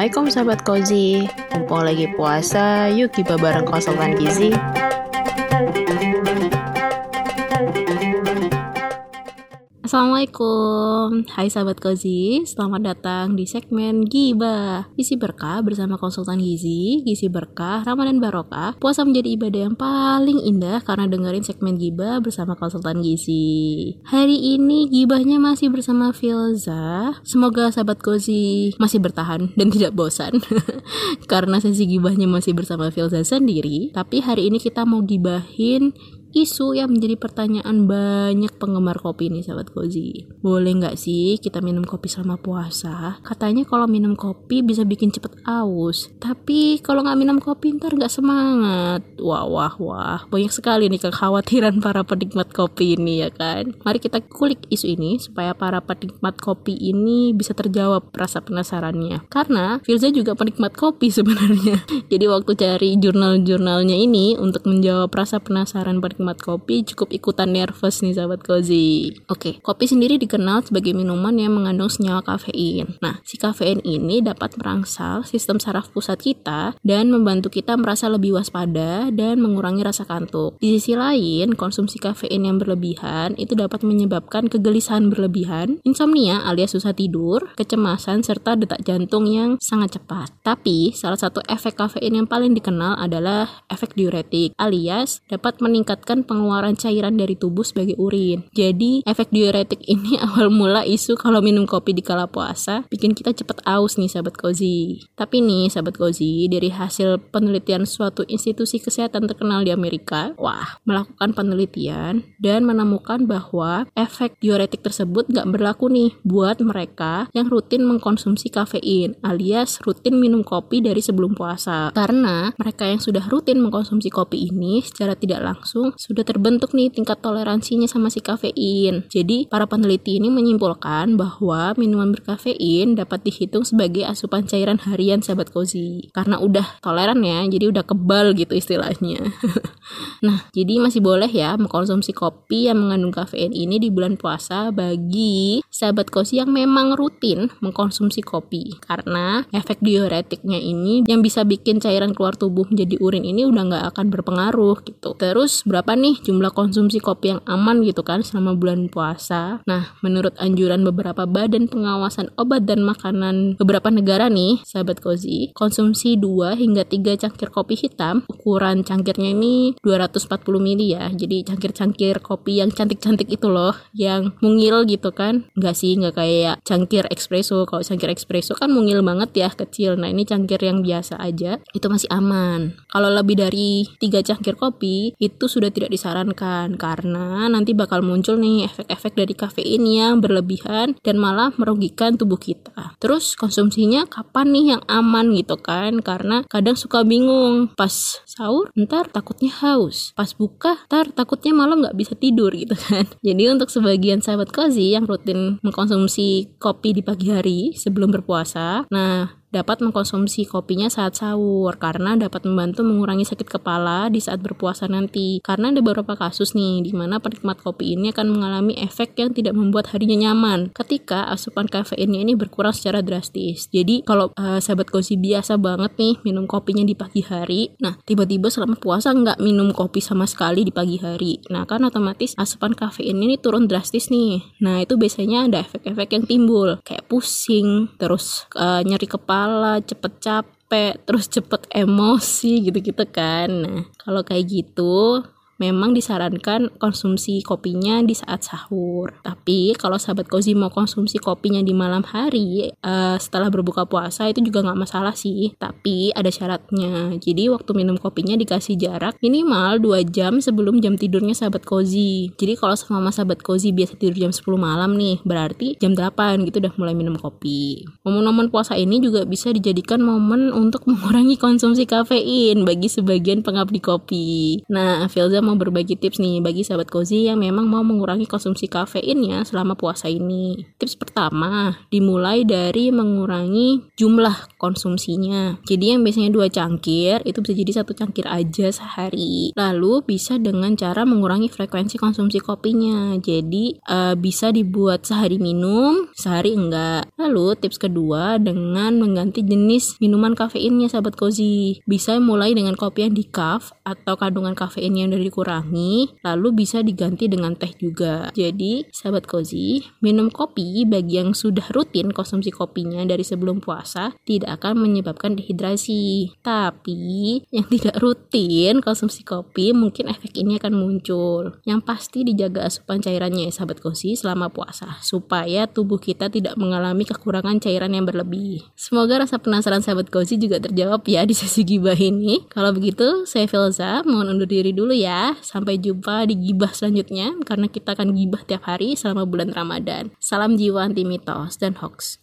Assalamualaikum sahabat Kozi Mumpung lagi puasa, yuk kita bareng konsultan gizi Assalamualaikum. Hai sahabat Kozi Selamat datang di segmen Giba Gizi Berkah bersama konsultan Gizi Gizi Berkah, Ramadan Barokah. Puasa menjadi ibadah yang paling indah Karena dengerin segmen Giba bersama konsultan Gizi. Hari ini Gibahnya masih bersama Filza. Semoga sahabat Kozi masih bertahan dan tidak bosan. Karena sesi Gibahnya masih bersama Filza sendiri. Tapi hari ini kita mau gibahin isu yang menjadi pertanyaan banyak penggemar kopi nih sahabat Kozi. Boleh nggak sih kita minum kopi selama puasa? Katanya kalau minum kopi bisa bikin cepet aus. Tapi kalau nggak minum kopi ntar nggak semangat. Wah wah wah, banyak sekali nih kekhawatiran para penikmat kopi ini ya kan. Mari kita kulik isu ini supaya para penikmat kopi ini bisa terjawab rasa penasarannya. Karena Filza juga penikmat kopi sebenarnya. Jadi waktu cari jurnal-jurnalnya ini untuk menjawab rasa penasaran penikmat penikmat kopi cukup ikutan nervous nih sahabat cozy. Oke, kopi sendiri dikenal sebagai minuman yang mengandung senyawa kafein. Nah, si kafein ini dapat merangsang sistem saraf pusat kita dan membantu kita merasa lebih waspada dan mengurangi rasa kantuk. Di sisi lain, konsumsi kafein yang berlebihan itu dapat menyebabkan kegelisahan berlebihan, insomnia alias susah tidur, kecemasan serta detak jantung yang sangat cepat. Tapi, salah satu efek kafein yang paling dikenal adalah efek diuretik alias dapat meningkatkan meningkatkan pengeluaran cairan dari tubuh sebagai urin. Jadi, efek diuretik ini awal mula isu kalau minum kopi di kala puasa bikin kita cepet aus nih sahabat kozi. Tapi nih sahabat kozi, dari hasil penelitian suatu institusi kesehatan terkenal di Amerika, wah, melakukan penelitian dan menemukan bahwa efek diuretik tersebut nggak berlaku nih buat mereka yang rutin mengkonsumsi kafein alias rutin minum kopi dari sebelum puasa. Karena mereka yang sudah rutin mengkonsumsi kopi ini secara tidak langsung sudah terbentuk nih tingkat toleransinya sama si kafein. Jadi, para peneliti ini menyimpulkan bahwa minuman berkafein dapat dihitung sebagai asupan cairan harian sahabat kozi. Karena udah toleran ya, jadi udah kebal gitu istilahnya. nah, jadi masih boleh ya mengkonsumsi kopi yang mengandung kafein ini di bulan puasa bagi sahabat kozi yang memang rutin mengkonsumsi kopi. Karena efek diuretiknya ini yang bisa bikin cairan keluar tubuh menjadi urin ini udah nggak akan berpengaruh gitu. Terus berapa berapa nih jumlah konsumsi kopi yang aman gitu kan selama bulan puasa. Nah, menurut anjuran beberapa badan pengawasan obat dan makanan beberapa negara nih, sahabat Kozi, konsumsi 2 hingga 3 cangkir kopi hitam, ukuran cangkirnya ini 240 ml ya. Jadi cangkir-cangkir kopi yang cantik-cantik itu loh, yang mungil gitu kan. Enggak sih, enggak kayak cangkir espresso. Kalau cangkir espresso kan mungil banget ya, kecil. Nah, ini cangkir yang biasa aja, itu masih aman. Kalau lebih dari 3 cangkir kopi, itu sudah tidak disarankan karena nanti bakal muncul nih efek-efek dari kafein yang berlebihan dan malah merugikan tubuh kita. Terus konsumsinya kapan nih yang aman gitu kan? Karena kadang suka bingung pas sahur ntar takutnya haus, pas buka ntar takutnya malah nggak bisa tidur gitu kan. Jadi untuk sebagian sahabat kozi yang rutin mengkonsumsi kopi di pagi hari sebelum berpuasa, nah dapat mengkonsumsi kopinya saat sahur karena dapat membantu mengurangi sakit kepala di saat berpuasa nanti. Karena ada beberapa kasus nih di mana penikmat kopi ini akan mengalami efek yang tidak membuat harinya nyaman ketika asupan kafeinnya ini berkurang secara drastis. Jadi kalau uh, sahabat kopi biasa banget nih minum kopinya di pagi hari, nah tiba-tiba selama puasa nggak minum kopi sama sekali di pagi hari. Nah kan otomatis asupan kafein ini turun drastis nih. Nah itu biasanya ada efek-efek yang timbul kayak pusing, terus uh, nyeri kepala kepala, cepet capek, terus cepet emosi gitu-gitu kan. Nah, kalau kayak gitu memang disarankan konsumsi kopinya di saat sahur. Tapi kalau sahabat kozi mau konsumsi kopinya di malam hari uh, setelah berbuka puasa itu juga nggak masalah sih. Tapi ada syaratnya. Jadi waktu minum kopinya dikasih jarak minimal 2 jam sebelum jam tidurnya sahabat kozi. Jadi kalau sama sahabat kozi biasa tidur jam 10 malam nih, berarti jam 8 gitu udah mulai minum kopi. Momen-momen puasa ini juga bisa dijadikan momen untuk mengurangi konsumsi kafein bagi sebagian pengabdi kopi. Nah, Filza mau berbagi tips nih bagi sahabat cozy yang memang mau mengurangi konsumsi kafeinnya selama puasa ini. Tips pertama, dimulai dari mengurangi jumlah konsumsinya. Jadi yang biasanya dua cangkir, itu bisa jadi satu cangkir aja sehari. Lalu bisa dengan cara mengurangi frekuensi konsumsi kopinya. Jadi uh, bisa dibuat sehari minum, sehari enggak. Lalu tips kedua dengan mengganti jenis minuman kafeinnya sahabat cozy. Bisa mulai dengan kopi yang di atau kandungan kafeinnya yang udah dikurangi, lalu bisa diganti dengan teh juga. Jadi, sahabat cozy, minum kopi bagi yang sudah rutin konsumsi kopinya dari sebelum puasa tidak akan menyebabkan dehidrasi. Tapi, yang tidak rutin konsumsi kopi mungkin efek ini akan muncul. Yang pasti dijaga asupan cairannya ya sahabat cozy selama puasa supaya tubuh kita tidak mengalami kekurangan cairan yang berlebih. Semoga rasa penasaran sahabat cozy juga terjawab ya di sesi gibah ini. Kalau begitu, saya Filza, mohon undur diri dulu Sampai jumpa di gibah selanjutnya, karena kita akan gibah tiap hari selama bulan Ramadan. Salam jiwa anti mitos dan hoax.